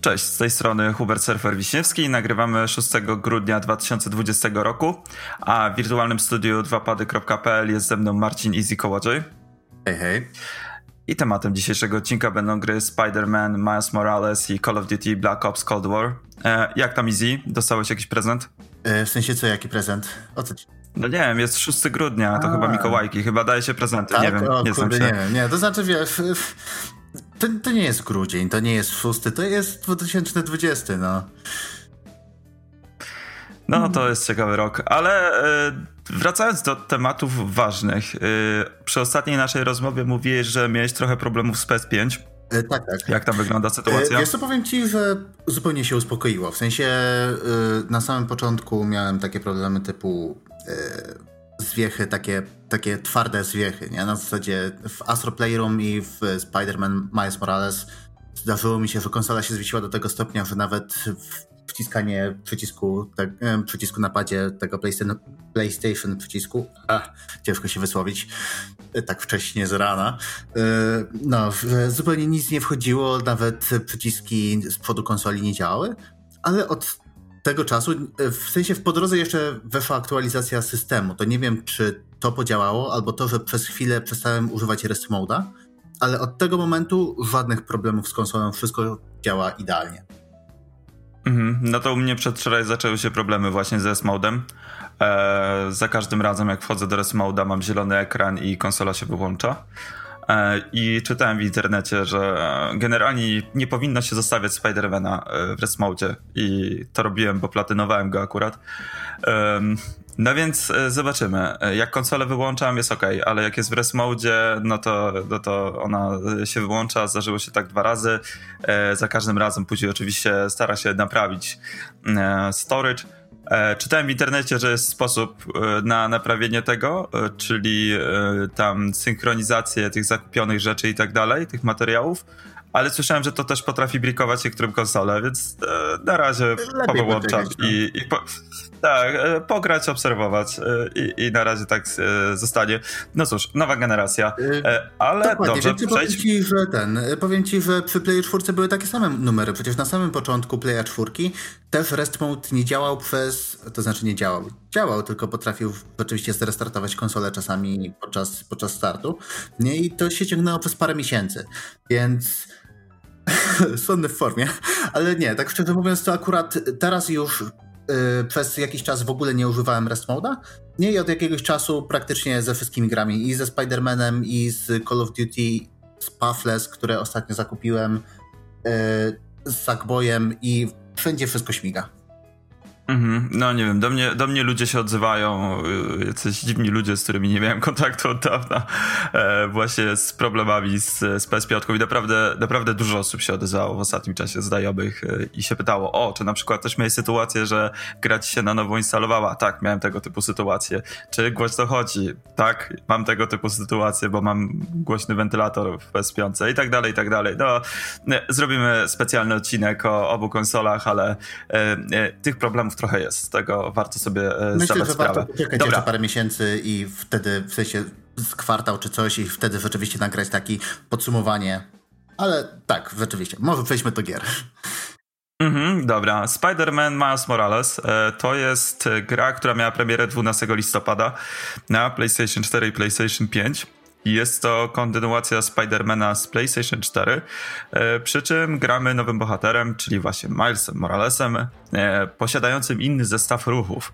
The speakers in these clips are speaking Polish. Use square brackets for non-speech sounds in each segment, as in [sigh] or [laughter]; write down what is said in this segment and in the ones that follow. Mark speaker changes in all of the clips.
Speaker 1: Cześć, z tej strony Hubert Surfer Wiśniewski. Nagrywamy 6 grudnia 2020 roku, a w wirtualnym studiu 2pady.pl jest ze mną Marcin Easy Kołodziej.
Speaker 2: Hej, hej.
Speaker 1: I tematem dzisiejszego odcinka będą gry Spider-Man, Miles Morales i Call of Duty Black Ops Cold War. E, jak tam Easy? Dostałeś jakiś prezent?
Speaker 2: E, w sensie co, jaki prezent? O co ci?
Speaker 1: No nie wiem, jest 6 grudnia, to A. chyba Mikołajki, chyba daje się prezenty,
Speaker 2: tak?
Speaker 1: nie wiem,
Speaker 2: o,
Speaker 1: nie
Speaker 2: kurde, Nie, nie, to znaczy wiesz, to, to nie jest grudzień, to nie jest szósty, to jest 2020, no.
Speaker 1: No, to jest ciekawy rok, ale e, wracając do tematów ważnych. E, przy ostatniej naszej rozmowie mówiłeś, że miałeś trochę problemów z PS5.
Speaker 2: E, tak, tak.
Speaker 1: Jak tam wygląda sytuacja?
Speaker 2: E, wiesz co, powiem ci, że zupełnie się uspokoiło. W sensie na samym początku miałem takie problemy typu zwiechy, takie, takie twarde zwiechy, nie? Na zasadzie w Astro Playroom i w Spider-Man Miles Morales zdarzyło mi się, że konsola się zwiesiła do tego stopnia, że nawet wciskanie przycisku, tak, przycisku na padzie tego PlayStation, PlayStation przycisku, ciężko się wysłowić, e, tak wcześnie z rana, e, no, zupełnie nic nie wchodziło, nawet przyciski z przodu konsoli nie działały, ale od tego czasu, w sensie w po drodze jeszcze weszła aktualizacja systemu. To nie wiem, czy to podziałało, albo to, że przez chwilę przestałem używać rest mode'a, ale od tego momentu żadnych problemów z konsolą, wszystko działa idealnie.
Speaker 1: Mhm. No to u mnie przedwczoraj zaczęły się problemy właśnie z rest. Eee, za każdym razem jak wchodzę do rest mode'a mam zielony ekran i konsola się wyłącza. E, I czytałem w internecie, że generalnie nie powinno się zostawiać Spidermana e, w rest i to robiłem, bo platynowałem go akurat. No więc e, zobaczymy. Jak konsolę wyłączam, jest ok, ale jak jest w rest no to, no to ona się wyłącza. Zdarzyło się tak dwa razy. Za każdym razem później oczywiście stara się naprawić storage czytałem w internecie, że jest sposób e, na naprawienie tego, e, czyli tam synchronizację tych zakupionych rzeczy i tak dalej, tych materiałów, ale słyszałem, że to też potrafi brikować niektórym konsole, więc na razie
Speaker 2: Lepiej powyłączam
Speaker 1: i, i po, tak, e, pograć, obserwować e, i, i na razie tak e, zostanie. No cóż, nowa generacja, ale
Speaker 2: Dokładnie,
Speaker 1: dobrze,
Speaker 2: więc powiem ci, że ten, powiem ci, że przy Player 4 były takie same numery, przecież na samym początku Player 4 też Rest Mode nie działał przez, to znaczy nie działał, działał, tylko potrafił oczywiście zrestartować konsolę czasami podczas, podczas startu, nie, i to się ciągnęło przez parę miesięcy, więc [laughs] słonny w formie, ale nie, tak szczerze mówiąc, to akurat teraz już Y, przez jakiś czas w ogóle nie używałem Rest Mode'a. Nie, i od jakiegoś czasu praktycznie ze wszystkimi grami, i ze Spider-Manem, i z Call of Duty, z Pathless, które ostatnio zakupiłem, y, z Sackboyem i wszędzie wszystko śmiga.
Speaker 1: Mhm. No nie wiem, do mnie, do mnie ludzie się odzywają, y, jacyś dziwni ludzie, z którymi nie miałem [laughs] kontaktu od dawna, e, właśnie z problemami z, z PS5 i naprawdę, naprawdę dużo osób się odezwało w ostatnim czasie znajomych e, i się pytało, o, czy na przykład też miałeś sytuację, że gra ci się na nowo instalowała? Tak, miałem tego typu sytuację. Czy głośno chodzi? Tak, mam tego typu sytuację, bo mam głośny wentylator w PS5 i tak dalej, i tak dalej. No, zrobimy specjalny odcinek o obu konsolach, ale e, e tych problemów trochę jest. Z tego warto sobie e,
Speaker 2: Myślę,
Speaker 1: zdawać
Speaker 2: że
Speaker 1: sprawę.
Speaker 2: warto poczekać jeszcze parę miesięcy i wtedy, w sensie z kwartał czy coś i wtedy rzeczywiście nagrać takie podsumowanie. Ale tak, rzeczywiście. Może przejdźmy do gier.
Speaker 1: Mhm, dobra. Spider-Man Miles Morales e, to jest gra, która miała premierę 12 listopada na PlayStation 4 i PlayStation 5. Jest to kontynuacja Spidermana z PlayStation 4, e, przy czym gramy nowym bohaterem, czyli właśnie Milesem Moralesem, e, posiadającym inny zestaw ruchów.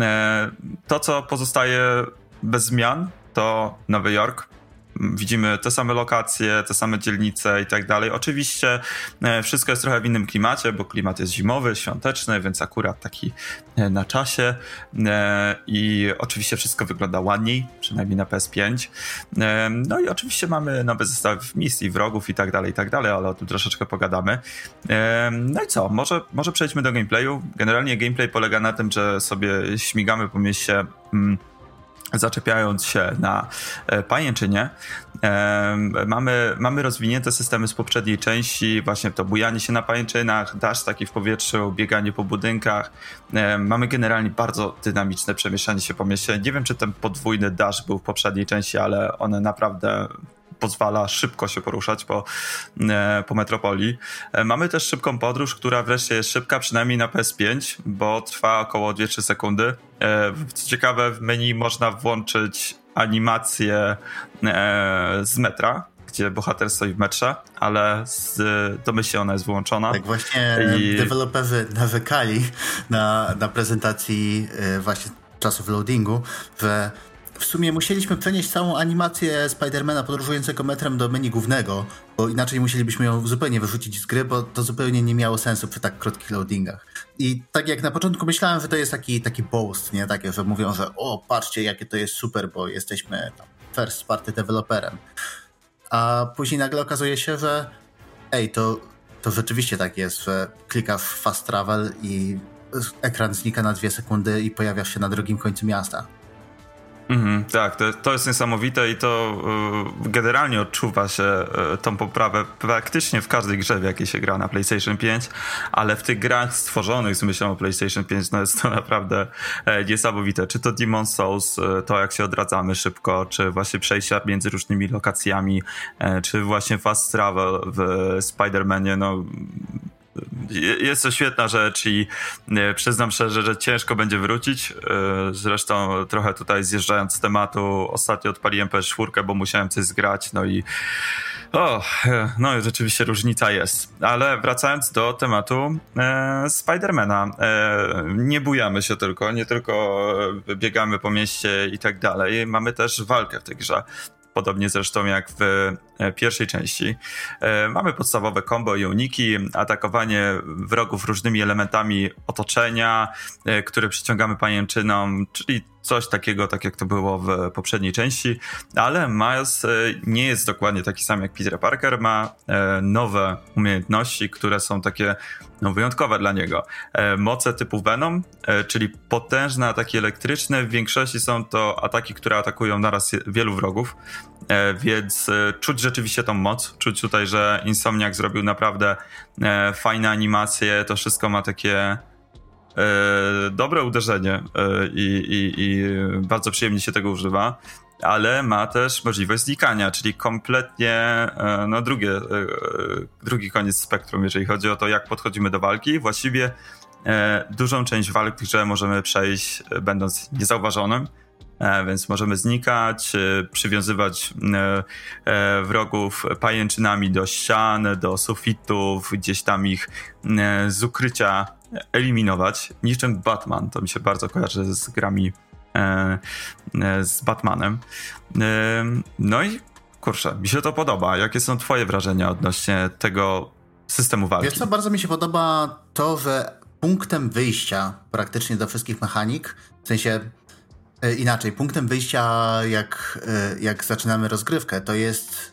Speaker 1: E, to, co pozostaje bez zmian, to Nowy Jork, widzimy te same lokacje, te same dzielnice i tak dalej. Oczywiście e, wszystko jest trochę w innym klimacie, bo klimat jest zimowy, świąteczny, więc akurat taki e, na czasie e, i oczywiście wszystko wygląda ładniej, przynajmniej na PS5. No i oczywiście mamy nowy zestaw misji, wrogów i tak dalej, i tak dalej, ale o tym troszeczkę pogadamy. No i co, może, może przejdźmy do gameplayu. Generalnie gameplay polega na tym, że sobie śmigamy po mieście mm, zaczepiając się na e, pajęczynie. Mamy, mamy rozwinięte systemy z poprzedniej części, właśnie to bujanie się na pajęczynach, dasz taki w powietrzu, bieganie po budynkach. Mamy generalnie bardzo dynamiczne przemieszczanie się po mieście. Nie wiem, czy ten podwójny dash był w poprzedniej części, ale one naprawdę pozwala szybko się poruszać po, po metropolii. Mamy też szybką podróż, która wreszcie jest szybka, przynajmniej na PS5, bo trwa około 2-3 sekundy. Co ciekawe, w menu można włączyć animację z metra, gdzie bohater stoi w metrze, ale z domyślnie ona jest wyłączona.
Speaker 2: Tak właśnie I... deweloperzy nawykali na, na prezentacji e, właśnie czasów loadingu, że w sumie musieliśmy przenieść całą animację Spidermana podróżującego metrem do menu głównego, bo inaczej musielibyśmy ją zupełnie wyrzucić z gry, bo to zupełnie nie miało sensu przy tak krótkich loadingach. I tak jak na początku myślałem, że to jest taki, taki boast, nie? Takie, że mówią, że o, patrzcie, jakie to jest super, bo jesteśmy tam first party developerem a później nagle okazuje się, że ej, to, to rzeczywiście tak jest, że klikasz fast travel i ekran znika na dwie sekundy i pojawiasz się na drugim końcu miasta.
Speaker 1: Mhm, tak, to, to jest niesamowite i to y, generalnie odczuwa się y, tą poprawę praktycznie w każdej grze, w jakiej się gra na PlayStation 5, ale w tych grach stworzonych z myślą o PlayStation 5 no jest to naprawdę e, niesamowite. Czy to Demon Souls, e, to jak się odradzamy szybko, czy właśnie przejścia między różnymi lokacjami, e, czy właśnie fast travel w Spider-Manie, no jest to świetna rzecz i przyznam szczerze, że ciężko będzie wrócić. E, zresztą trochę tutaj zjeżdżając z tematu, ostatnio odpaliłem PS4, bo musiałem coś zgrać, no i o, no rzeczywiście różnica jest. Ale wracając do tematu e, Spidermana, e, nie bujamy się tylko, nie tylko biegamy po mieście i tak dalej, mamy też walkę w tej grze podobnie zresztą jak w e, pierwszej części. E, mamy podstawowe combo i uniki, atakowanie wrogów różnymi elementami otoczenia, e, które przyciągamy pajęczyną, czyli coś takiego, tak jak to było w poprzedniej części, ale Miles nie jest dokładnie taki sam jak Peter Parker, ma nowe umiejętności, które są takie no, wyjątkowe dla niego. Moce typu Venom, czyli potężne ataki elektryczne, w większości są to ataki, które atakują naraz wielu wrogów, więc czuć rzeczywiście tą moc, czuć tutaj, że Insomniac zrobił naprawdę fajne animacje, to wszystko ma takie e, dobre uderzenie e, i, i, i, bardzo przyjemnie się tego używa, ale ma też możliwość znikania, czyli kompletnie e, no, drugie, e, drugi koniec spektrum, jeżeli chodzi o to, jak podchodzimy do walki. Właściwie e, dużą część walk w możemy przejść będąc niezauważonym, więc możemy znikać, przywiązywać wrogów pajęczynami do ścian, do sufitów, gdzieś tam ich z ukrycia eliminować. Niczym Batman, to mi się bardzo kojarzy z grami z Batmanem. E, no i kurczę, mi się to podoba. Jakie są twoje wrażenia odnośnie tego systemu walki?
Speaker 2: Wiesz co, bardzo mi się podoba to, że punktem wyjścia praktycznie do wszystkich mechanik, w sensie inaczej, punktem wyjścia jak, jak zaczynamy rozgrywkę, to jest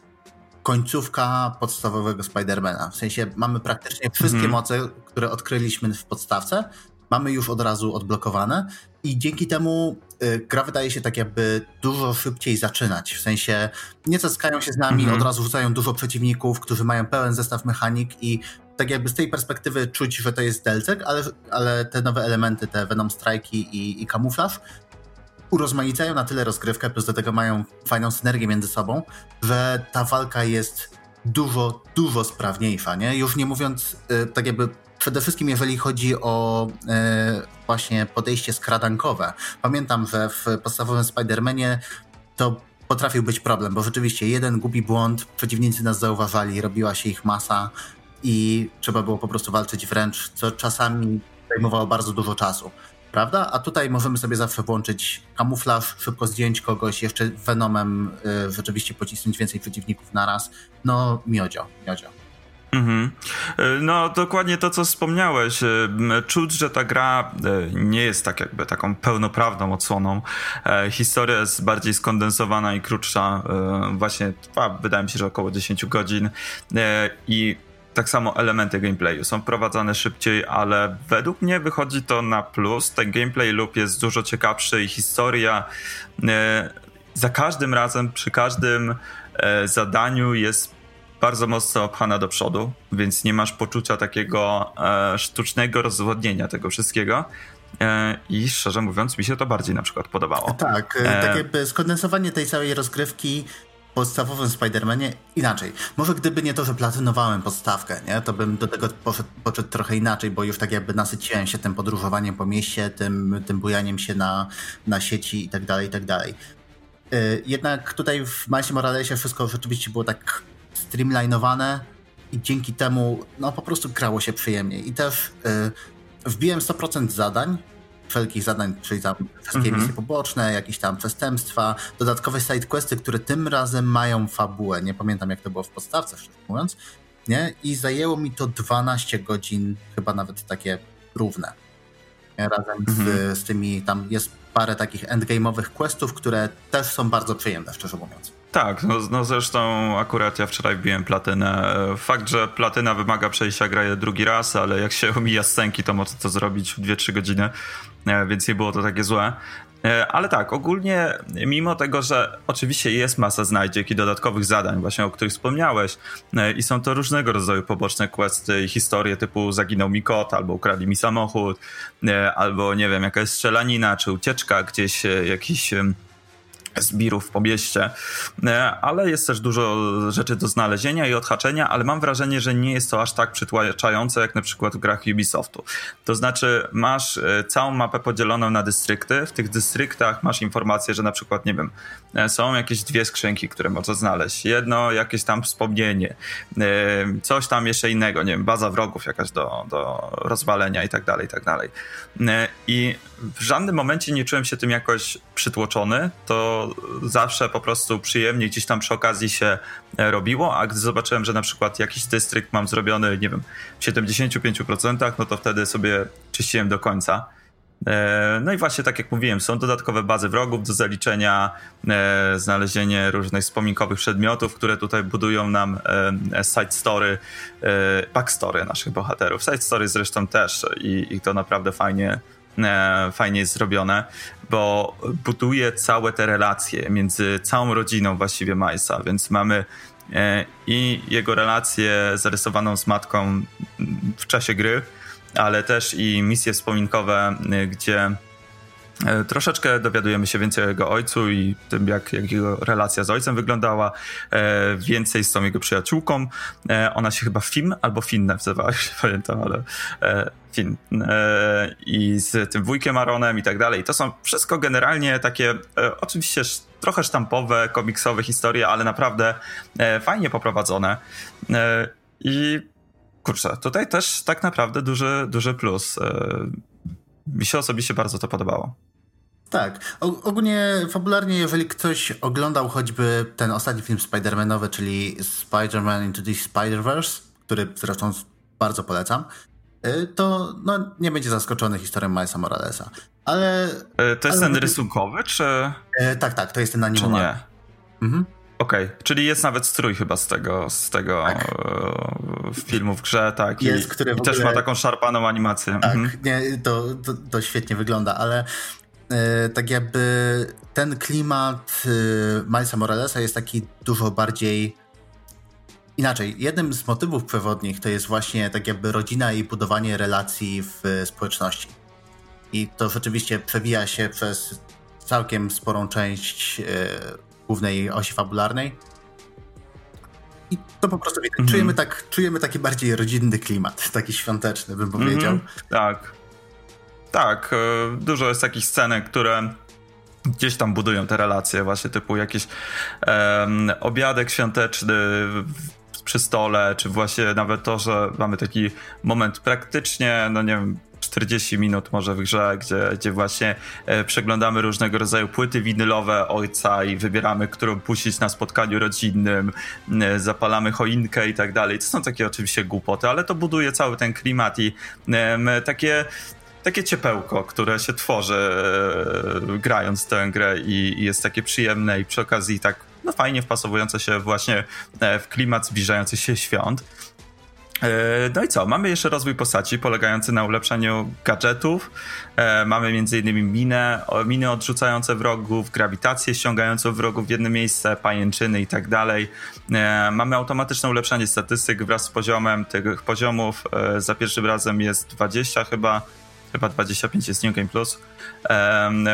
Speaker 2: końcówka podstawowego Spidermana. W sensie mamy praktycznie wszystkie mm moce, które odkryliśmy w podstawce, mamy już od razu odblokowane i dzięki temu y, gra wydaje się tak jakby dużo szybciej zaczynać. W sensie nie zaskają się z nami, -hmm. od razu rzucają dużo przeciwników, którzy mają pełen zestaw mechanik i tak jakby z tej perspektywy czuć, że to jest delcek, ale, ale te nowe elementy, te Venom Strike'i i, i kamuflaż urozmaicają na tyle rozgrywkę, plus do tego mają fajną synergię między sobą, że ta walka jest dużo, dużo sprawniejsza, nie? Już nie mówiąc y, tak jakby przede wszystkim jeżeli chodzi o y, właśnie podejście skradankowe. Pamiętam, że w podstawowym Spider-Manie to potrafił być problem, bo rzeczywiście jeden głupi błąd, przeciwnicy nas zauważali, robiła się ich masa i trzeba było po prostu walczyć wręcz, co czasami zajmowało bardzo dużo czasu prawda? A tutaj możemy sobie zawsze włączyć kamuflaż, szybko zdjąć kogoś, jeszcze Venomem y, rzeczywiście pocisnąć więcej przeciwników naraz. No, miodzio, miodzio. Mhm.
Speaker 1: Y, no, dokładnie to, co wspomniałeś. Y, czuć, że ta gra y, nie jest tak jakby taką pełnoprawną odsłoną. Historia jest bardziej skondensowana i krótsza. Właśnie trwa, wydaje mi się, że około 10 godzin. I tak samo elementy gameplayu są wprowadzane szybciej, ale według mnie wychodzi to na plus. Ten gameplay loop jest dużo ciekawszy i historia e, za każdym razem, przy każdym e, zadaniu jest bardzo mocno opchana do przodu, więc nie masz poczucia takiego e, sztucznego rozwodnienia tego wszystkiego. I szczerze mówiąc, mi się to bardziej na przykład podobało.
Speaker 2: Tak, tak jakby skondensowanie tej całej rozgrywki podstawowym Spider-Manie inaczej. Może gdyby nie to, że platynowałem podstawkę, nie, to bym do tego poszedł, poszedł trochę inaczej, bo już tak jakby nasyciłem się tym podróżowaniem po mieście, tym, tym bujaniem się na, na sieci i tak dalej, i tak dalej. Y, jednak tutaj w Milesie Moralesie wszystko rzeczywiście było tak streamlinowane i dzięki temu no po prostu grało się przyjemnie. I też y, wbiłem 100% zadań, wszelkich zadań, czyli tam wszystkie mm -hmm. misje poboczne, jakieś tam przestępstwa, dodatkowe sidequesty, które tym razem mają fabułę. Nie pamiętam jak to było w podstawce, szczerze mówiąc. Nie? I zajęło mi to 12 godzin, chyba nawet takie równe. Razem mm -hmm. z, mhm. z tymi, tam jest parę takich endgame'owych questów, które też są bardzo przyjemne, szczerze mówiąc.
Speaker 1: Tak, no, no zresztą akurat ja wczoraj wbiłem platynę. Fakt, że platyna wymaga przejścia gry drugi raz, ale jak się omija scenki, to można to zrobić w 2-3 godziny, e, więc nie było to takie złe. E, ale tak, ogólnie, mimo tego, że oczywiście jest masa znajdziek i dodatkowych zadań, właśnie o których wspomniałeś, e, i są to różnego rodzaju poboczne questy i historie typu zaginął mi kot, albo ukradli mi samochód, albo nie wiem, jakaś strzelanina, czy ucieczka gdzieś, jakiś zbirów po mieście, e, ale jest też dużo rzeczy do znalezienia i odhaczenia, ale mam wrażenie, że nie jest to aż tak przytłaczające jak na przykład w grach Ubisoftu. To znaczy masz e, całą mapę podzieloną na dystrykty, w tych dystryktach masz informację, że na przykład, nie wiem, e, są jakieś dwie skrzynki, które można znaleźć. Jedno jakieś tam wspomnienie, coś tam jeszcze innego, nie wiem, baza wrogów jakaś do, do rozwalenia i tak dalej, i tak dalej. I w żadnym momencie nie czułem się tym jakoś przytłoczony, to zawsze po prostu przyjemnie gdzieś tam przy okazji się e, robiło, a gdy zobaczyłem, że na przykład jakiś dystrykt mam zrobiony, nie wiem, w 75%, no to wtedy sobie czyściłem do końca. E, no i właśnie tak jak mówiłem, są dodatkowe bazy wrogów do zaliczenia, e, znalezienie różnych wspominkowych przedmiotów, które tutaj budują nam side story, backstory naszych bohaterów. Side story zresztą też i, i to naprawdę fajnie, fajnie jest zrobione bo buduje całe te relacje między całą rodziną właściwie Majsa, więc mamy e, i jego relację zarysowaną z matką w czasie gry, ale też i misje wspominkowe, e, gdzie E, troszeczkę dowiadujemy się więcej o jego ojcu i tym, jak, jak jego relacja z ojcem wyglądała. E, więcej z tą jego przyjaciółką. E, ona się chyba Fim albo Finne nazywała, [laughs] już pamiętam, ale Fin. I z tym wujkiem Aaronem i tak dalej. To są wszystko generalnie takie, oczywiście trochę sztampowe, komiksowe historie, ale naprawdę fajnie poprowadzone. I kurczę, tutaj też tak naprawdę duży, duży plus. Mi się osobiście bardzo to podobało.
Speaker 2: Tak. O, ogólnie fabularnie, jeżeli ktoś oglądał choćby ten ostatni film Spider-Manowy, czyli Spider-Man Into the Spider-Verse, który zresztą bardzo polecam, y, to no, nie będzie zaskoczony historią Milesa Moralesa. Ale.
Speaker 1: E, to jest ale... ten rysunkowy, czy.
Speaker 2: E, tak, tak, to jest ten animowany.
Speaker 1: Czy nie? Mhm. Okej, okay. czyli jest nawet strój chyba z tego, z tego tak. E, filmu w grze, tak. Jest, I, który i ogóle... też ma taką szarpaną animację.
Speaker 2: Tak, mhm. nie, to, to, to, świetnie wygląda, ale tak jakby ten klimat e, Milesa Moralesa jest taki dużo bardziej inaczej. Jednym z motywów przewodnich to jest właśnie tak jakby rodzina i budowanie relacji w społeczności. I to rzeczywiście przewija się przez całkiem sporą część e, głównej osi fabularnej. I to po prostu widać. Mm -hmm. Czujemy, tak, czujemy taki bardziej rodzinny klimat, taki świąteczny, bym powiedział. Mm -hmm.
Speaker 1: Tak. Tak, e, dużo jest takich scenek, które gdzieś tam budują te relacje, właśnie typu jakiś um, obiadek świąteczny przy stole, czy właśnie nawet to, że mamy taki moment praktycznie, no nie wiem, 40 minut może w grze, gdzie, gdzie właśnie e, przeglądamy różnego rodzaju płyty winylowe ojca i wybieramy, którą puścić na spotkaniu rodzinnym, e, zapalamy choinkę i tak dalej. To są takie oczywiście głupoty, ale to buduje cały ten klimat i e, takie takie ciepełko, które się tworzy e, grając tę grę i, i, jest takie przyjemne i przy okazji tak no fajnie wpasowujące się właśnie e, w klimat zbliżających się świąt. E, no i co? Mamy jeszcze rozwój postaci polegający na ulepszaniu gadżetów. E, mamy m.in. minę, miny odrzucające wrogów, grawitację ściągającą wrogów w jedno miejsce, pajęczyny i tak dalej. E, mamy automatyczne ulepszanie statystyk wraz z poziomem tych poziomów. Za pierwszym razem jest 20 chyba chyba 25 jest New Game Plus.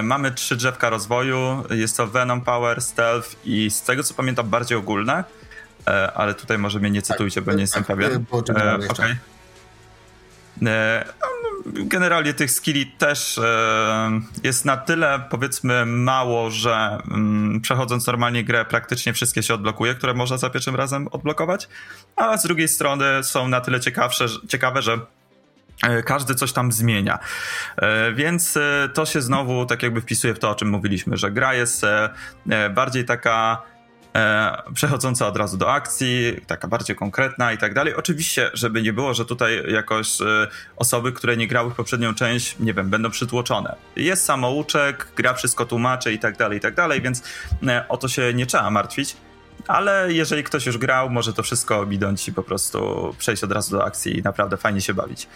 Speaker 1: Mamy trzy drzewka rozwoju, jest to Venom Power, Stealth i z tego co pamiętam bardziej ogólne, e, ale tutaj może mnie nie cytujcie, tak, bo nie jestem tak, pewien. E, okay. E, no, generalnie tych skilli też jest na tyle, powiedzmy, mało, że mm, przechodząc normalnie grę, praktycznie wszystkie się odblokuje, które można za pierwszym razem odblokować, a z drugiej strony są na tyle ciekawsze, ciekawe, że E, każdy coś tam zmienia. E, więc e, to się znowu tak jakby wpisuje w to, o czym mówiliśmy, że gra jest bardziej taka przechodząca od razu do akcji, taka bardziej konkretna i tak dalej. Oczywiście, żeby nie było, że tutaj jakoś osoby, które nie grały w poprzednią część, nie wiem, będą przytłoczone. Jest samouczek, gra wszystko tłumaczy i tak dalej, i tak dalej, więc o to się nie trzeba martwić ale jeżeli ktoś już grał, może to wszystko ominąć i po prostu przejść od razu do akcji i naprawdę fajnie się bawić.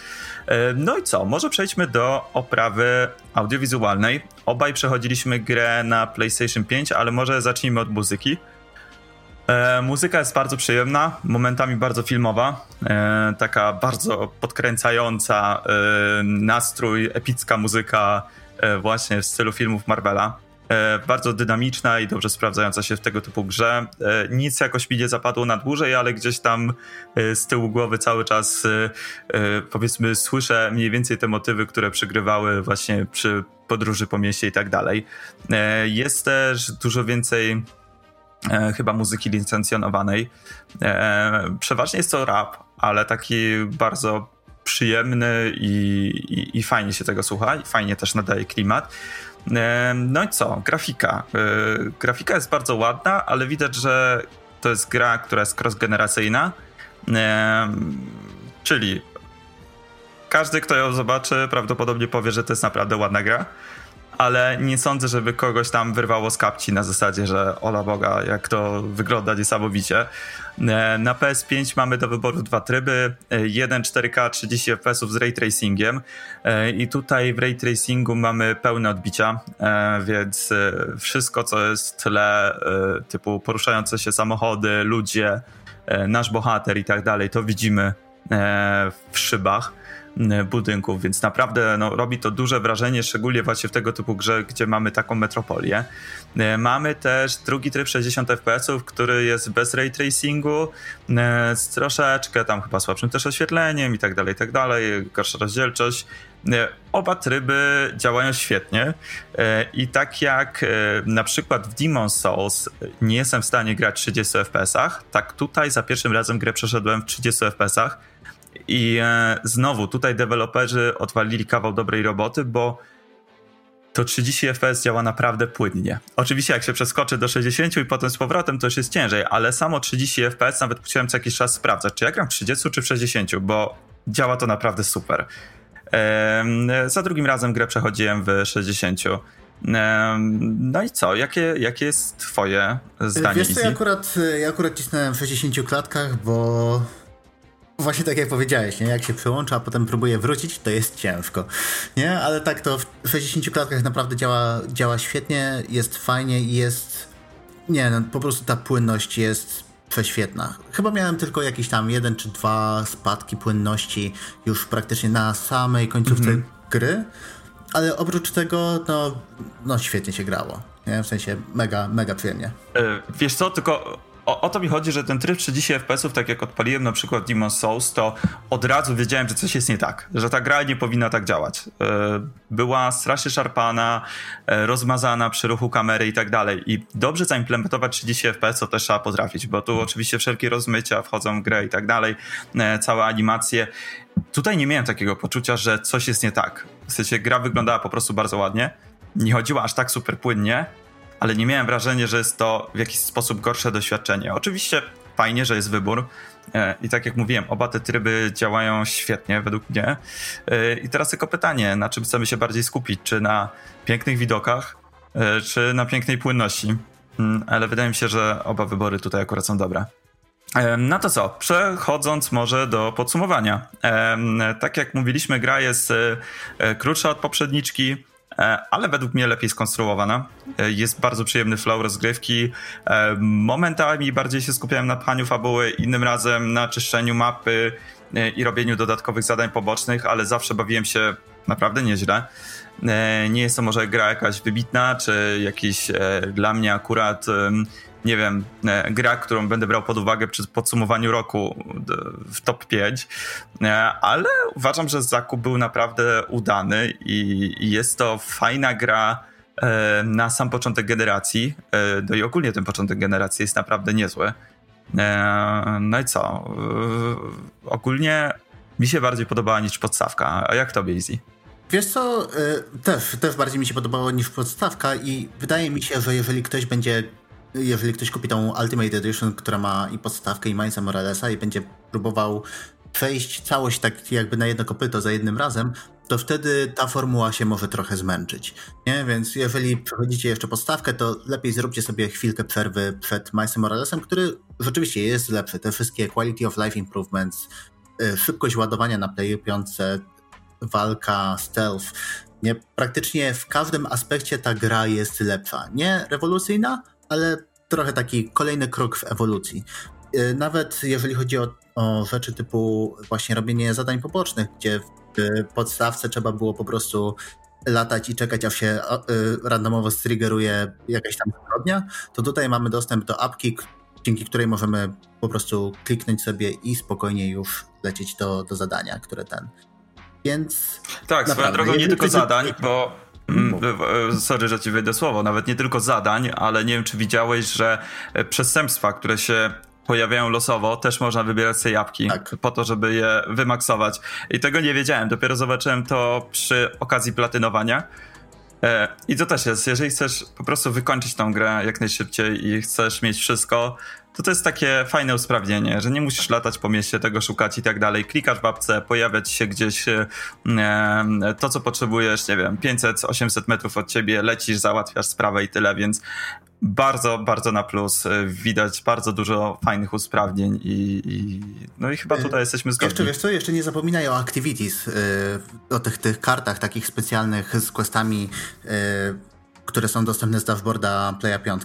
Speaker 1: E, no i co? Może przejdźmy do oprawy audiowizualnej. Obaj przechodziliśmy grę na PlayStation 5, ale może zacznijmy od muzyki. E, muzyka jest bardzo przyjemna, momentami bardzo filmowa, e, taka bardzo podkręcająca e, nastrój, epicka muzyka e, właśnie w stylu filmów Marvela. E, bardzo dynamiczna i dobrze sprawdzająca się w tego typu grze. E, nic jakoś mi nie zapadło na dłużej, ale gdzieś tam e, z tyłu głowy cały czas powiedzmy słyszę mniej więcej te motywy, które przygrywały właśnie przy podróży po mieście i tak dalej. Jest też dużo więcej chyba muzyki licencjonowanej. Przeważnie jest to rap, ale taki bardzo przyjemny i, i, i, fajnie się tego słucha i fajnie też nadaje klimat. No i co? Grafika. E, grafika jest bardzo ładna, ale widać, że to jest gra, która jest cross-generacyjna. Czyli każdy, kto ją zobaczy, prawdopodobnie powie, że to jest naprawdę ładna gra ale nie sądzę, żeby kogoś tam wyrwało z kapci na zasadzie, że ola Boga, jak to wygląda niesamowicie. E, na PS5 mamy do wyboru dwa tryby, e, jeden 4K 30 fps z ray tracingiem e, i tutaj w ray tracingu mamy pełne odbicia, więc wszystko co jest w tle, typu poruszające się samochody, ludzie, nasz bohater i tak dalej, to widzimy w szybach. E, budynków, więc naprawdę no, robi to duże wrażenie, szczególnie właśnie w tego typu grze, gdzie mamy taką metropolię. E, mamy też drugi tryb 60 fps, który jest bez ray tracingu, e, z troszeczkę tam chyba słabszym też oświetleniem i tak dalej, i tak dalej, gorsza rozdzielczość. Oba tryby działają świetnie i tak jak na przykład w Demon Souls nie jestem w stanie grać w 30 fps, tak tutaj za pierwszym razem grę przeszedłem w 30 fps i e, znowu tutaj deweloperzy odwalili kawał dobrej roboty, bo to 30 fps działa naprawdę płynnie. Oczywiście jak się przeskoczy do 60 i potem z powrotem, to już jest ciężej, ale samo 30 fps nawet chciałem co jakiś czas sprawdzać, czy ja gram w 30 czy w 60, bo działa to naprawdę super. Ehm, za drugim razem grę przechodziłem w 60. No i co? Jakie, jakie jest twoje zdanie?
Speaker 2: Wiesz co, ja akurat, ja akurat cisnąłem w 60 klatkach, bo Właśnie tak jak powiedziałeś, nie? jak się przełącza, a potem próbuje wrócić, to jest ciężko. Nie? Ale tak to w 60 klatkach naprawdę działa, działa świetnie, jest fajnie i jest. Nie, no, po prostu ta płynność jest prześwietna. Chyba miałem tylko jakieś tam jeden czy dwa spadki płynności już praktycznie na samej końcówce mm -hmm. gry, ale oprócz tego, no, no świetnie się grało. Nie? W sensie mega, mega przyjemnie.
Speaker 1: Yy, wiesz co, tylko o, o, to mi chodzi, że ten tryb 30 FPS-ów, tak jak odpaliłem na przykład Demon's Souls, to od razu wiedziałem, że coś jest nie tak, że ta gra nie powinna tak działać. E, była strasznie szarpana, e, rozmazana przy ruchu kamery i tak dalej. I dobrze zaimplementować 30 FPS to też trzeba potrafić, bo tu oczywiście wszelkie rozmycia wchodzą w grę i tak dalej, e, całe animacje. Tutaj nie miałem takiego poczucia, że coś jest nie tak. W sensie gra wyglądała po prostu bardzo ładnie, nie chodziła aż tak super płynnie, ale nie miałem wrażenia, że jest to w jakiś sposób gorsze doświadczenie. Oczywiście fajnie, że jest wybór. E, I tak jak mówiłem, oba te tryby działają świetnie według mnie. E, I teraz tylko pytanie, na czym chcemy się bardziej skupić? Czy na pięknych widokach, e, czy na pięknej płynności? Mm, ale wydaje mi się, że oba wybory tutaj akurat są dobre. No to co, przechodząc może do podsumowania. Tak jak mówiliśmy, gra jest krótsza od poprzedniczki, ale według mnie lepiej skonstruowana. E, jest bardzo przyjemny flow rozgrywki. E, momentami bardziej się skupiałem na pchaniu fabuły, innym razem na czyszczeniu mapy i robieniu dodatkowych zadań pobocznych, ale zawsze bawiłem się naprawdę nieźle. E, nie jest to może gra jakaś wybitna, czy jakiś e, dla mnie akurat, nie wiem, e, gra, którą będę brał pod uwagę przy podsumowaniu roku w top 5, ale uważam, że zakup był naprawdę udany i jest to fajna gra na sam początek generacji. No i ogólnie ten początek generacji jest naprawdę niezły. No i co? Ogólnie mi się bardziej podobała niż podstawka. A jak tobie, Easy?
Speaker 2: Wiesz co, też, też bardziej mi się podobało niż podstawka i wydaje mi się, że jeżeli ktoś będzie, jeżeli ktoś kupi tą Ultimate Edition, która ma i podstawkę i Milesa Moralesa i będzie próbował przejść całość tak jakby na jedno kopyto za jednym razem, to wtedy ta formuła się może trochę zmęczyć. Nie? Więc jeżeli przechodzicie jeszcze podstawkę, to lepiej zróbcie sobie chwilkę przerwy przed Milesem Moralesem, który rzeczywiście jest lepszy. Te wszystkie quality of life improvements, y, szybkość ładowania na Playu 5, walka, stealth. Nie, praktycznie w każdym aspekcie ta gra jest lepsza. Nie rewolucyjna, ale trochę taki kolejny krok w ewolucji. Y, nawet jeżeli chodzi o, o rzeczy typu właśnie robienie zadań pobocznych, gdzie w podstawce trzeba było po prostu latać i czekać, aż się y, randomowo striggeruje jakaś tam zbrodnia, to tutaj mamy dostęp do apki, dzięki której możemy po prostu kliknąć sobie i spokojnie już lecieć do, do zadania, które ten więc.
Speaker 1: Tak, swoją drogą nie tylko zadań, bo. Mm, sorry, że ci wejdę słowo, nawet nie tylko zadań, ale nie wiem, czy widziałeś, że e, przestępstwa, które się pojawiają losowo, też można wybierać sobie jabłki tak. po to, żeby je wymaksować. I tego nie wiedziałem, dopiero zobaczyłem to przy okazji platynowania. E, I to też jest, jeżeli chcesz po prostu wykończyć tą grę jak najszybciej i chcesz mieć wszystko, to to jest takie fajne usprawnienie, że nie musisz latać po mieście, tego szukać i tak dalej. Klikasz w apce, pojawia ci się gdzieś e, to, co potrzebujesz, nie wiem, 500-800 metrów od ciebie, lecisz, załatwiasz sprawę i tyle, więc bardzo, bardzo na plus. E, widać bardzo dużo fajnych usprawnień i, i no i chyba e, tutaj jesteśmy zgodni.
Speaker 2: Jeszcze, wiesz co, jeszcze nie zapominaj o activities, o tych, tych kartach takich specjalnych z questami, które są dostępne z dashboarda Playa 5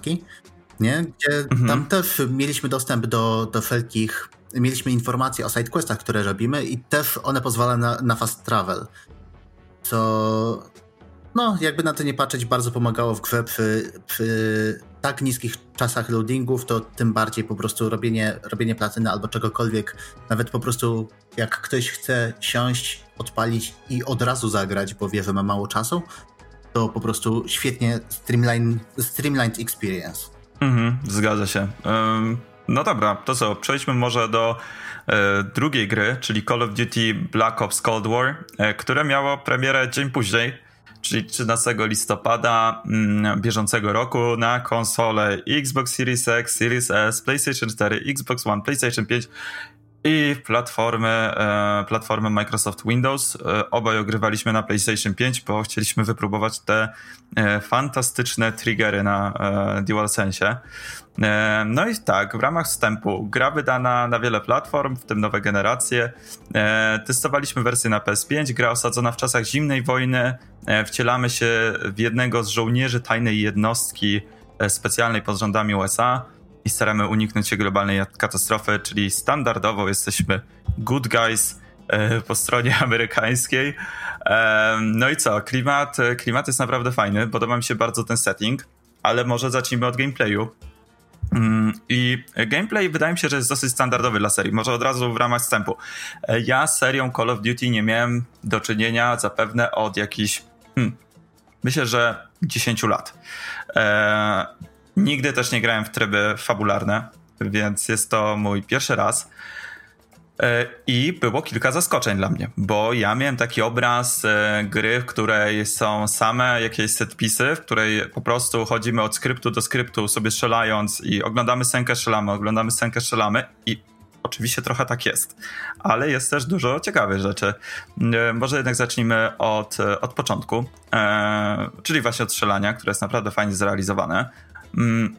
Speaker 2: nie? Gdzie mhm. tam też mieliśmy dostęp do, do wszelkich, mieliśmy informacje o sidequestach, które robimy i też one pozwalają na, na fast travel, co no, jakby na to nie patrzeć, bardzo pomagało w grze przy, przy tak niskich czasach loadingów, to tym bardziej po prostu robienie, robienie platyny albo czegokolwiek, nawet po prostu jak ktoś chce siąść, odpalić i od razu zagrać, bo wie, że ma mało czasu, to po prostu świetnie streamline, streamlined experience.
Speaker 1: Mhm, zgadza się. Um, no dobra, to co, przejdźmy może do e, drugiej gry, czyli Call of Duty Black Ops Cold War, e, które miało premierę dzień później, czyli 13 listopada mm, bieżącego roku na konsole Xbox Series X, Series S, PlayStation 4, Xbox One, PlayStation 5 i platformy, e, platformy Microsoft Windows. E, obaj ogrywaliśmy na PlayStation 5, bo chcieliśmy wypróbować te e, fantastyczne triggery na DualSense. No i tak, w ramach wstępu gra wydana na wiele platform, w tym nowe generacje. Testowaliśmy wersję na PS5, gra osadzona w czasach zimnej wojny. Wcielamy się w jednego z żołnierzy tajnej jednostki specjalnej pod rządami USA i staramy uniknąć się globalnej katastrofy, czyli standardowo jesteśmy good guys e, po stronie [laughs] amerykańskiej. E, no i co, klimat, klimat jest naprawdę fajny, podoba mi się bardzo ten setting, ale może zacznijmy od gameplayu. Mm, I gameplay wydaje mi się, że jest dosyć standardowy dla serii. Może od razu w ramach wstępu. E, ja serią Call of Duty nie miałem do czynienia zapewne od jakichś, hmm, myślę, że 10 lat. Nigdy też nie grałem w tryby fabularne, więc jest to mój pierwszy raz. E, I było kilka zaskoczeń dla mnie, bo ja miałem taki obraz e, gry, w której są same jakieś setpisy, w której po prostu chodzimy od skryptu do skryptu, sobie strzelając i oglądamy scenkę, strzelamy, oglądamy scenkę, strzelamy i oczywiście trochę tak jest, ale jest też dużo ciekawych rzeczy. E, może jednak zacznijmy od, od początku, czyli właśnie od strzelania, które jest naprawdę fajnie zrealizowane. Mm,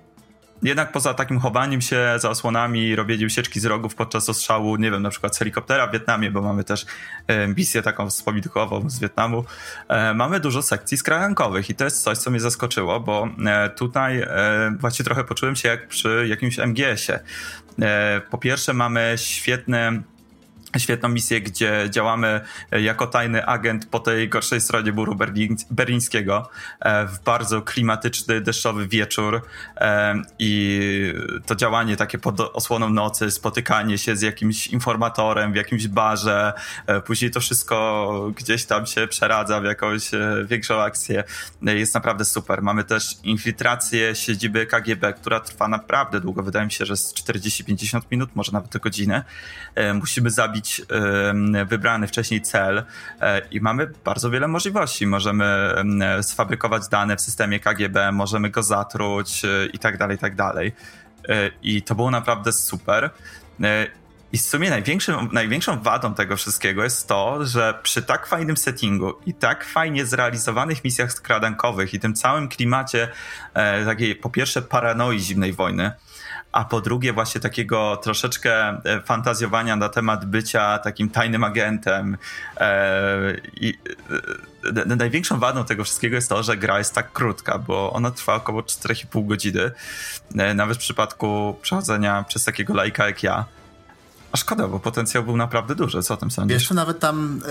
Speaker 1: jednak poza takim chowaniem się za osłonami, robieniem sieczki z rogów podczas ostrzału, nie wiem, na przykład z helikoptera w Wietnamie, bo mamy też e, misję taką wspominkowo z Wietnamu, e, mamy dużo sekcji skrajankowych i to jest coś, co mnie zaskoczyło, bo e, tutaj właśnie trochę poczułem się jak przy jakimś MGS-ie. Po pierwsze mamy świetne świetną misję, gdzie działamy jako tajny agent po tej gorszej stronie muru berlińskiego e, w bardzo klimatyczny, deszczowy wieczór e, i to działanie takie pod osłoną nocy, spotykanie się z jakimś informatorem w jakimś barze, e, później to wszystko gdzieś tam się przeradza w jakąś większą akcję. Jest naprawdę super. Mamy też infiltrację siedziby KGB, która trwa naprawdę długo. Wydaje mi się, że z 40-50 minut, może nawet godzinę. Musimy zabić wybrany wcześniej cel e, i mamy bardzo wiele możliwości. Możemy sfabrykować dane w systemie KGB, możemy go zatruć e, i tak dalej, i tak dalej. E, I to było naprawdę super. I w sumie największą wadą tego wszystkiego jest to, że przy tak fajnym settingu i tak fajnie zrealizowanych misjach skradankowych i tym całym klimacie e, takiej po pierwsze paranoi zimnej wojny, a po drugie właśnie takiego troszeczkę e, fantazjowania na temat bycia takim tajnym agentem. E, I e, największą wadą tego wszystkiego jest to, że gra jest tak krótka, bo ona trwa około 4,5 godziny, nawet w przypadku przechodzenia przez takiego lajka jak ja. A szkoda, bo potencjał był naprawdę duży. Co o tym sądzisz?
Speaker 2: Jeszcze nawet tam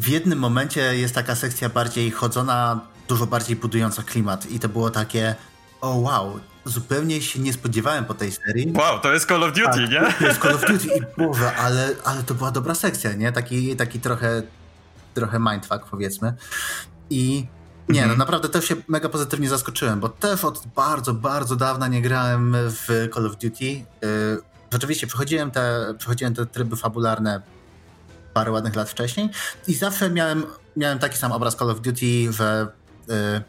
Speaker 2: w jednym momencie jest taka sekcja bardziej chodzona, dużo bardziej budująca klimat i to było takie o wow, zupełnie się nie spodziewałem po tej serii.
Speaker 1: Wow, to jest Call of Duty, tak, nie?
Speaker 2: To jest Call of Duty i Boże, ale, ale to była dobra sekcja, nie? Taki, taki trochę, trochę mindfuck powiedzmy. I nie, no mhm. naprawdę też się mega pozytywnie zaskoczyłem, bo też od bardzo, bardzo dawna nie grałem w Call of Duty. Y, rzeczywiście przechodziłem te, przechodziłem te tryby fabularne parę ładnych lat wcześniej i zawsze miałem, miałem taki sam obraz Call of Duty, że y,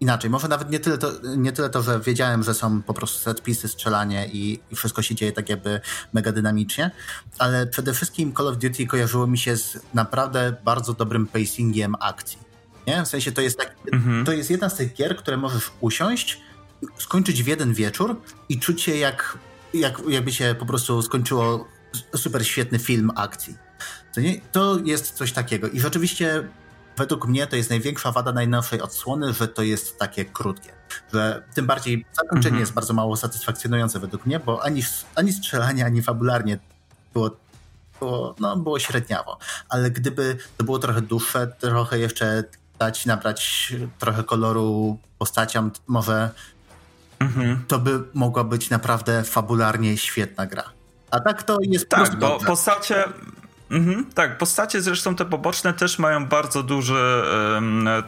Speaker 2: inaczej. Może nawet nie tyle, to, nie tyle to, że wiedziałem, że są po prostu setpisy, strzelanie i, i, wszystko się dzieje tak jakby mega dynamicznie, ale przede wszystkim Call of Duty kojarzyło mi się z naprawdę bardzo dobrym pacingiem akcji. Nie? W sensie to jest, tak, mhm. to jest jedna z tych gier, które możesz usiąść, skończyć w jeden wieczór i czuć się jak, jak jakby się po prostu skończyło super świetny film akcji. To, nie, to jest coś takiego. I rzeczywiście według mnie to jest największa wada najnowszej odsłony, że to jest takie krótkie. Że tym bardziej zakończenie mhm. jest bardzo mało satysfakcjonujące według mnie, bo ani, ani strzelanie, ani fabularnie było, było, no, było średniawo. Ale gdyby to było trochę dłuższe, trochę jeszcze dać, nabrać trochę koloru postaciom, może mhm. to by mogła być naprawdę fabularnie świetna gra. A tak to jest
Speaker 1: Tak, bo dobrze. postacie Mhm, tak, postacie zresztą te poboczne też mają bardzo duży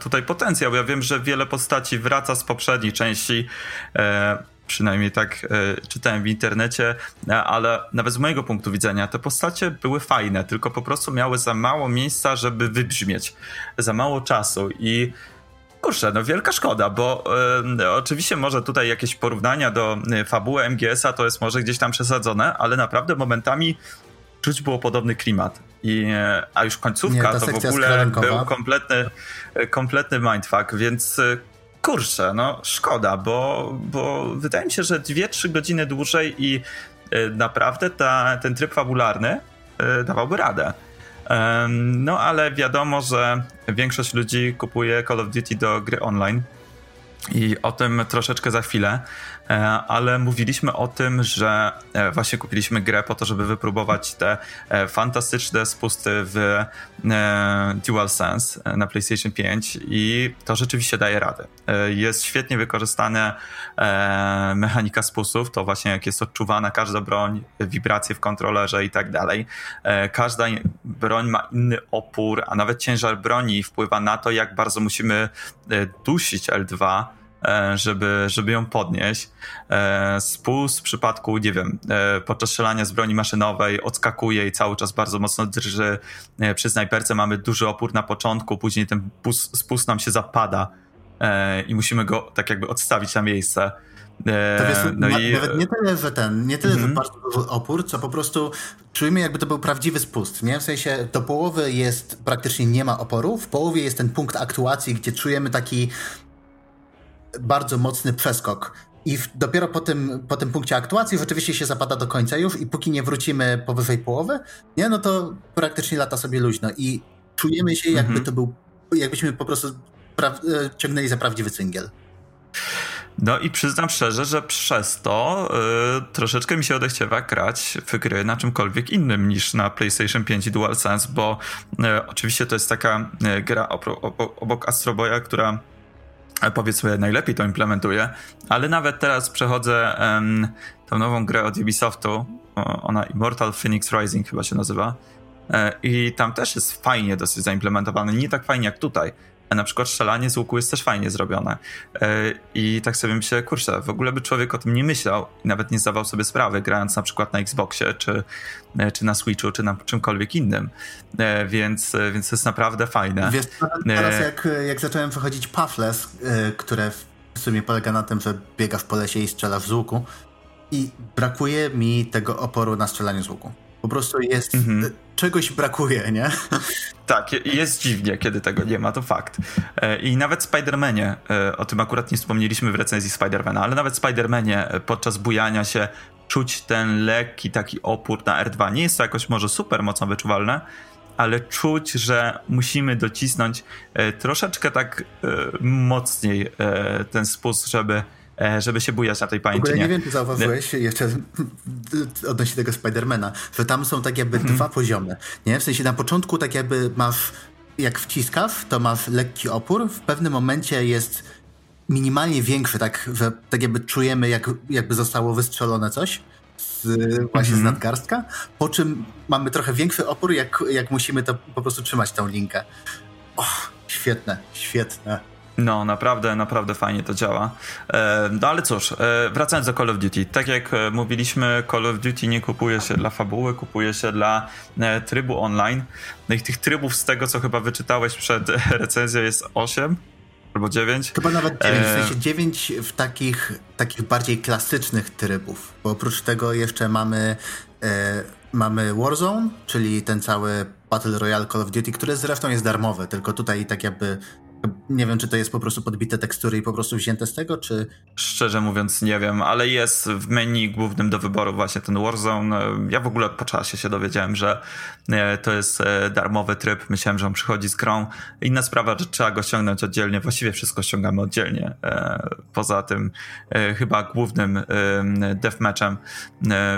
Speaker 1: tutaj potencjał. Ja wiem, że wiele postaci wraca z poprzedniej części. E, przynajmniej tak e, czytałem w internecie, e, ale nawet z mojego punktu widzenia te postacie były fajne, tylko po prostu miały za mało miejsca, żeby wybrzmieć, za mało czasu i Kurczę, no wielka szkoda, bo e, oczywiście może tutaj jakieś porównania do fabuły MGS-a to jest może gdzieś tam przesadzone, ale naprawdę momentami czuć było podobny klimat. I, e, a już końcówka Nie, to w ogóle był kompletny, kompletny mindfuck, więc e, kurczę, no szkoda, bo, bo wydaje mi się, że 2-3 godziny dłużej i e, naprawdę ta, ten tryb fabularny dawałby radę. No ale wiadomo, że większość ludzi kupuje Call of Duty do gry online i o tym troszeczkę za chwilę. E, ale mówiliśmy o tym, że e, właśnie kupiliśmy grę po to, żeby wypróbować te e, fantastyczne spusty w DualSense na PlayStation 5 i to rzeczywiście daje radę. Jest świetnie wykorzystana mechanika spustów, to właśnie jak jest odczuwana każda broń, wibracje w kontrolerze i tak dalej. Każda broń ma inny opór, a nawet ciężar broni wpływa na to, jak bardzo musimy dusić L2 E, żeby, żeby ją podnieść. E, spust w przypadku, nie wiem, e, podczas strzelania z broni maszynowej odskakuje i cały czas bardzo mocno drży. Przy snajperce mamy duży opór na początku, później ten spust nam się zapada i musimy go tak jakby odstawić na miejsce.
Speaker 2: To wiesz, no na, i... Nawet nie tyle, że ten, nie tyle, mm -hmm. że mhm. bardzo duży opór, co po prostu czujemy jakby to był prawdziwy spust, nie? W sensie do połowy jest, praktycznie nie ma oporu, w połowie jest ten punkt aktuacji, gdzie czujemy taki bardzo mocny przeskok. I w, dopiero po tym, po tym punkcie aktuacji rzeczywiście się zapada do końca już i póki nie wrócimy powyżej połowy, nie, no to praktycznie lata sobie luźno i czujemy się jakby mhm. to był, jakbyśmy po prostu e, ciągnęli za prawdziwy cyngiel.
Speaker 1: No i przyznam szczerze, że przez to y, troszeczkę mi się odechciewa grać w gry na czymkolwiek innym niż na PlayStation 5 i DualSense, bo y, oczywiście to jest taka gra obok Astro Boya, która powiedzmy najlepiej to implementuje, ale nawet teraz przechodzę tą nową grę od Ubisoftu, ona Immortal Phoenix Rising chyba się nazywa. E, i tam też jest fajnie dosyć zaimplementowane, nie tak fajnie jak tutaj, na przykład strzelanie z łuku jest też fajnie zrobione. E, I tak sobie myślę, kurczę, w ogóle by człowiek o tym nie myślał i nawet nie zdawał sobie sprawy, grając na przykład na Xboxie, czy, e, czy na Switchu, czy na czymkolwiek innym. E, więc, więc to jest naprawdę fajne.
Speaker 2: Wiesz, teraz jak, jak zacząłem przechodzić Pathless, które w sumie polega na tym, że biegasz po lesie i strzelasz z łuku i brakuje mi tego oporu na strzelanie z łuku. Po prostu jest, mhm. czegoś brakuje, nie? [laughs]
Speaker 1: Tak, jest dziwnie, kiedy tego nie ma, to fakt. E, I nawet Spider-Manie, e, o tym akurat nie wspomnieliśmy w recenzji Spider-Mana, ale nawet Spider-Manie e, podczas bujania się czuć ten lekki taki opór na R2. Nie jest to jakoś może super mocno wyczuwalne, ale czuć, że musimy docisnąć troszeczkę tak mocniej ten spust, żeby żeby się bujać na tej pajęczynie.
Speaker 2: nie wiem, czy zauważyłeś jeszcze odnośnie tego Spidermana, że tam są tak jakby mhm. dwa poziomy, nie? W sensie na początku tak jakby masz, jak wciskasz, to masz lekki opór, w pewnym momencie jest minimalnie większy, tak, że tak jakby czujemy, jak, jakby zostało wystrzelone coś z, właśnie z mhm. nadgarstka, po czym mamy trochę większy opór, jak, jak musimy to po prostu trzymać tą linkę. Och, świetne, świetne.
Speaker 1: No, naprawdę, naprawdę fajnie to działa. E, no ale cóż, e, wracając do Call of Duty. Tak jak e, mówiliśmy, Call of Duty nie kupuje się dla fabuły, kupuje się dla trybu online. No i tych trybów z tego, co chyba wyczytałeś przed [laughs] recenzją jest 8 albo 9.
Speaker 2: Chyba nawet 9, w sensie 9 w takich, takich bardziej klasycznych trybów, bo oprócz tego jeszcze mamy, mamy Warzone, czyli ten cały Battle Royale Call of Duty, który zresztą jest darmowy, tylko tutaj tak jakby nie wiem, czy to jest po prostu podbite tekstury i po prostu wzięte z tego, czy...
Speaker 1: Szczerze mówiąc nie wiem, ale jest w menu głównym do wyboru właśnie ten Warzone. Ja w ogóle po czasie się dowiedziałem, że e, to jest e, darmowy tryb. Myślałem, że on przychodzi z grą. Inna sprawa, że trzeba go ściągnąć oddzielnie. Właściwie wszystko ściągamy oddzielnie. E, poza tym chyba głównym deathmatchem,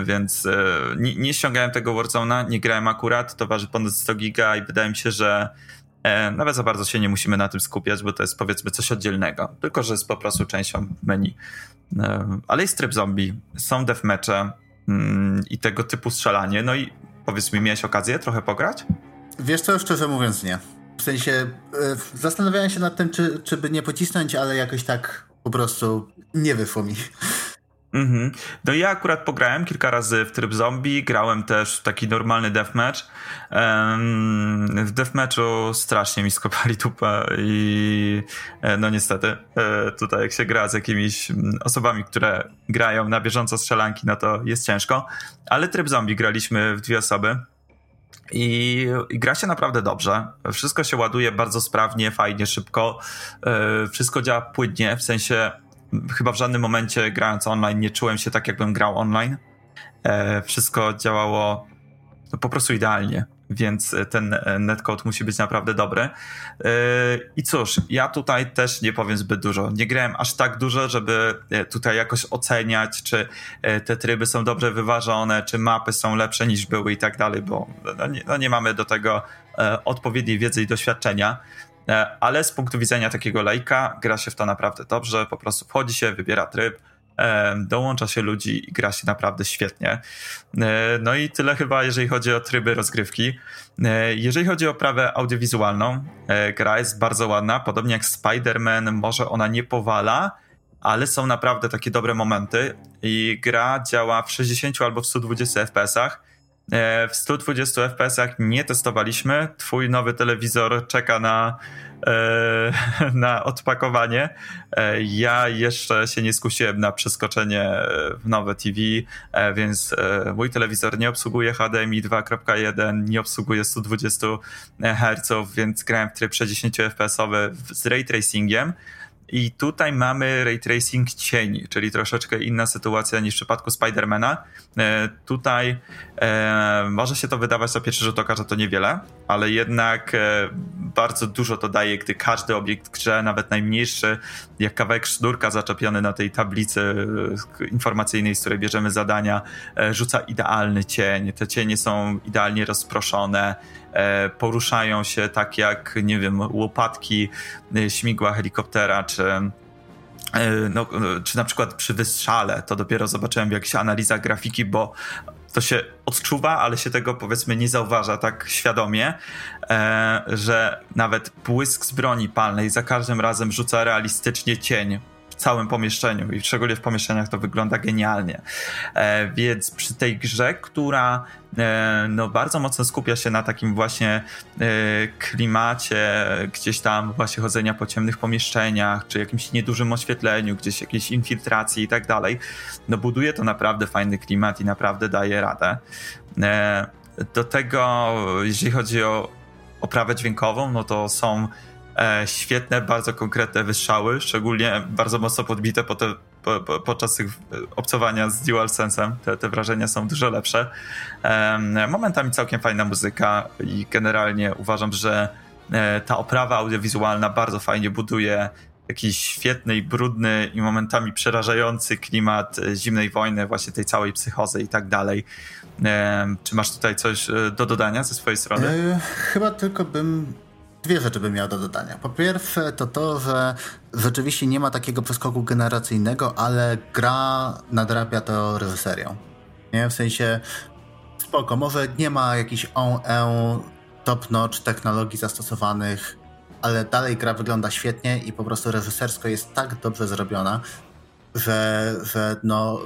Speaker 1: więc nie, ściągałem tego Warzone'a, nie grałem akurat. To waży ponad 100 giga i wydaje mi się, że nawet za bardzo się nie musimy na tym skupiać, bo to jest powiedzmy coś oddzielnego, tylko że jest po prostu częścią menu. E, ale jest tryb zombie, są deathmatche mm, i tego typu strzelanie. No i powiedz mi, miałeś okazję trochę pograć?
Speaker 2: Wiesz co, szczerze mówiąc nie. W sensie yy, zastanawiałem się nad tym, czy, czy by nie pocisnąć, ale jakoś tak po prostu nie wyszło mi.
Speaker 1: Mhm. No ja akurat pograłem kilka razy w tryb zombie, grałem też w taki normalny deathmatch. Um, w deathmatchu strasznie mi skopali tupę i e, no niestety e, tutaj jak się gra z jakimiś osobami, które grają na bieżąco strzelanki, no to jest ciężko. Ale tryb zombie graliśmy w dwie osoby. I, I, gra się naprawdę dobrze. Wszystko się ładuje bardzo sprawnie, fajnie, szybko. E, wszystko działa płynnie, w sensie chyba w żadnym momencie grając online nie czułem się tak, jakbym grał online. E, wszystko działało no, po prostu idealnie, więc ten netcode musi być naprawdę dobry. E, I cóż, ja tutaj też nie powiem zbyt dużo. Nie grałem aż tak dużo, żeby e, tutaj jakoś oceniać, czy te tryby są dobrze wyważone, czy mapy są lepsze niż były i tak dalej, bo no nie, no nie mamy do tego odpowiedniej wiedzy i doświadczenia. E, ale z punktu widzenia takiego lajka gra się w to naprawdę dobrze, po prostu wchodzi się, wybiera tryb, e, dołącza się ludzi i gra się naprawdę świetnie. E, no i tyle chyba, jeżeli chodzi o tryby rozgrywki. Jeżeli chodzi o prawę audiowizualną, gra jest bardzo ładna, podobnie jak Spider-Man, może ona nie powala, ale są naprawdę takie dobre momenty i gra działa w 60 albo w 120 FPS-ach w 120 fps nie testowaliśmy. Twój nowy telewizor czeka na, e, [laughs] na odpakowanie. E, ja jeszcze się nie skusiłem na przeskoczenie w nowe TV, więc mój telewizor nie obsługuje HDMI 2.1, nie obsługuje 120 Hz, więc grałem w tryb 60 fps z ray tracingiem. I tutaj mamy ray tracing cieni, czyli troszeczkę inna sytuacja niż w przypadku Spidermana. E, tutaj e, może się to wydawać na pierwszy rzut oka, że to niewiele, ale jednak e, bardzo dużo to daje, gdy każdy obiekt grze, nawet najmniejszy, jak kawałek sznurka zaczepiony na tej tablicy e, informacyjnej, z której bierzemy zadania, e, rzuca idealny cień. Te cienie są idealnie rozproszone, poruszają się tak jak, nie wiem, łopatki śmigła helikoptera, czy no, czy na przykład przy wystrzale, to dopiero zobaczyłem w jakichś analizach grafiki, bo to się odczuwa, ale się tego powiedzmy nie zauważa tak świadomie, e, że nawet błysk z broni palnej za każdym razem rzuca realistycznie cień w całym pomieszczeniu i szczególnie w pomieszczeniach to wygląda genialnie. E, więc przy tej grze, która e, no, bardzo mocno skupia się na takim właśnie e, klimacie gdzieś tam właśnie chodzenia po ciemnych pomieszczeniach, czy jakimś niedużym oświetleniu, gdzieś jakiejś infiltracji i tak dalej, no buduje to naprawdę fajny klimat i naprawdę daje radę. E, do tego, jeżeli chodzi o oprawę dźwiękową, no to są e, świetne, bardzo konkretne wystrzały, szczególnie bardzo mocno podbite po te, po, po, podczas tych obcowania z DualSense'em. Te, te wrażenia są dużo lepsze. E, momentami całkiem fajna muzyka i generalnie uważam, że e, ta oprawa audiowizualna bardzo fajnie buduje jakiś świetny i brudny i momentami przerażający klimat e, zimnej wojny, właśnie tej całej psychozy i tak dalej. Czy masz tutaj coś e, do dodania ze swojej strony? E,
Speaker 2: chyba tylko bym dwie rzeczy bym miał do dodania. Po pierwsze to to, że rzeczywiście nie ma takiego przeskoku generacyjnego, ale gra nadrabia to reżyserią. Nie? W sensie spoko, może nie ma jakichś on top-notch technologii zastosowanych, ale dalej gra wygląda świetnie i po prostu reżysersko jest tak dobrze zrobiona, że, że no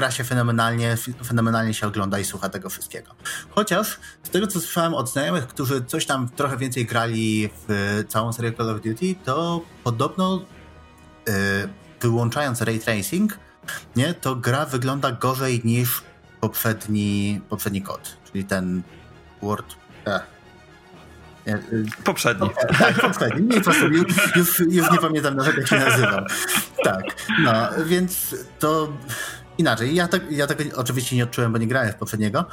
Speaker 2: gra się fenomenalnie, fenomenalnie się ogląda i słucha tego wszystkiego. Chociaż z tego, co słyszałem od znajomych, którzy coś tam trochę więcej grali w całą serię Call of Duty, to podobno yy, wyłączając ray tracing, nie, to gra wygląda gorzej niż poprzedni, poprzedni kod, czyli ten Word.
Speaker 1: Eh. Poprzedni.
Speaker 2: Tak, poprzedni. Nie, po już, już, już nie pamiętam jak się nazywał. Tak, no, więc to Inaczej, ja, te, ja tego oczywiście nie odczułem, bo nie grałem w poprzedniego,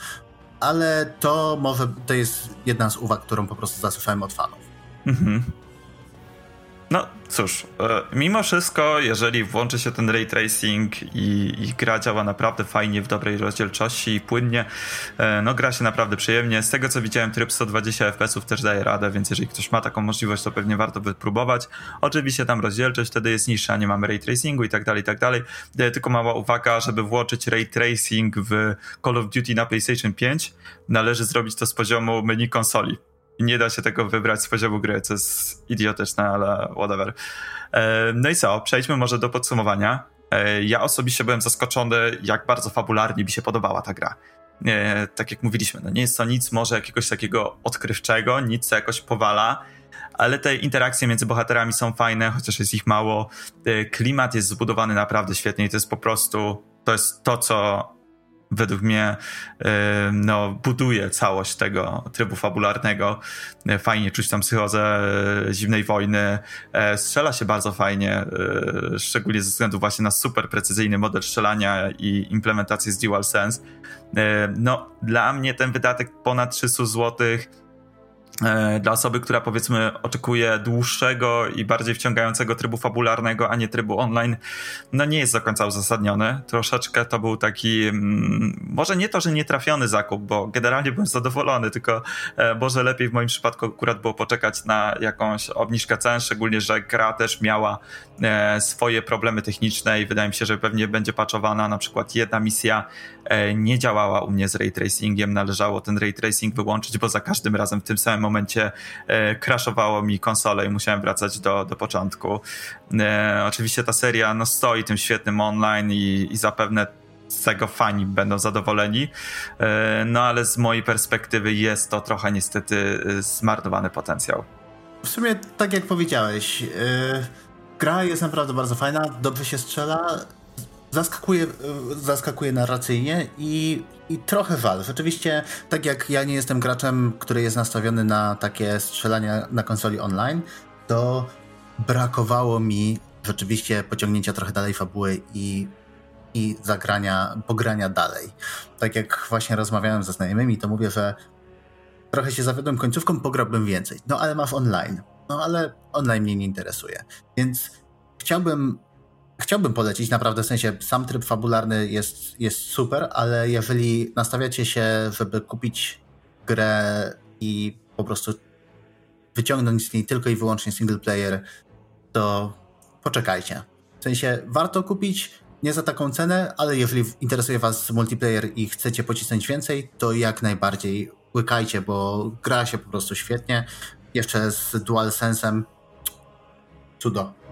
Speaker 2: ale to może to jest jedna z uwag, którą po prostu zasłyszałem od fanów. Mhm.
Speaker 1: No cóż, e, mimo wszystko, jeżeli włączy się ten ray tracing i, i, gra działa naprawdę fajnie, w dobrej rozdzielczości i płynnie, e, no gra się naprawdę przyjemnie. Z tego co widziałem, tryb 120 fps też daje radę, więc jeżeli ktoś ma taką możliwość, to pewnie warto wypróbować. Oczywiście tam rozdzielczość wtedy jest niższa, nie mamy ray tracingu i tak dalej, i tak dalej. E, tylko mała uwaga, żeby włączyć ray tracing w Call of Duty na PlayStation 5, należy zrobić to z poziomu menu konsoli nie da się tego wybrać z poziomu gry, co jest idiotyczne, ale whatever. E, no i co, przejdźmy może do podsumowania. E, ja osobiście byłem zaskoczony, jak bardzo fabularnie mi się podobała ta gra. E, tak jak mówiliśmy, no nie jest to nic może jakiegoś takiego odkrywczego, nic co jakoś powala, ale te interakcje między bohaterami są fajne, chociaż jest ich mało. Klimat jest zbudowany naprawdę świetnie i to jest po prostu, to jest to, co według mnie no, buduje całość tego trybu fabularnego. Fajnie czuć tam psychozę e, zimnej wojny. E, strzela się bardzo fajnie, e, szczególnie ze względu właśnie na super precyzyjny model strzelania i implementację z DualSense. No, dla mnie ten wydatek ponad 300 złotych E, dla osoby, która powiedzmy oczekuje dłuższego i bardziej wciągającego trybu fabularnego, a nie trybu online, no nie jest do końca uzasadniony. Troszeczkę to był taki, mm, może nie to, że nietrafiony zakup, bo generalnie byłem zadowolony, tylko e, może lepiej w moim przypadku akurat było poczekać na jakąś obniżkę cen, szczególnie, że gra też miała e, swoje problemy techniczne i wydaje mi się, że pewnie będzie patchowana. Na przykład jedna misja nie działała u mnie z ray tracingiem, należało ten ray tracing wyłączyć, bo za każdym razem w tym samym momencie e, crashowało mi konsolę i musiałem wracać do, do początku. E, oczywiście ta seria no, stoi tym świetnym online i, i zapewne z tego fani będą zadowoleni. E, no ale z mojej perspektywy jest to trochę niestety zmarnowany potencjał.
Speaker 2: W sumie tak jak powiedziałeś, yy, gra jest naprawdę bardzo fajna, dobrze się strzela, zaskakuje, zaskakuje narracyjnie i, i trochę wal. Rzeczywiście, tak jak ja nie jestem graczem, który jest nastawiony na takie strzelanie na konsoli online, to brakowało mi rzeczywiście pociągnięcia trochę dalej fabuły i, i zagrania, pogrania dalej. Tak jak właśnie rozmawiałem ze znajomymi, to mówię, że trochę się zawiodłem końcówką, pograłbym więcej. No ale masz online. No ale online mnie nie interesuje. Więc chciałbym chciałbym polecić, naprawdę, w sensie sam tryb fabularny jest, jest super, ale jeżeli nastawiacie się, żeby kupić grę i po prostu wyciągnąć z niej tylko i wyłącznie single player, to poczekajcie. W sensie warto kupić, nie za taką cenę, ale jeżeli interesuje Was multiplayer i chcecie pocisnąć więcej, to jak najbardziej łykajcie, bo gra się po prostu świetnie. Jeszcze z DualSense'em cudo.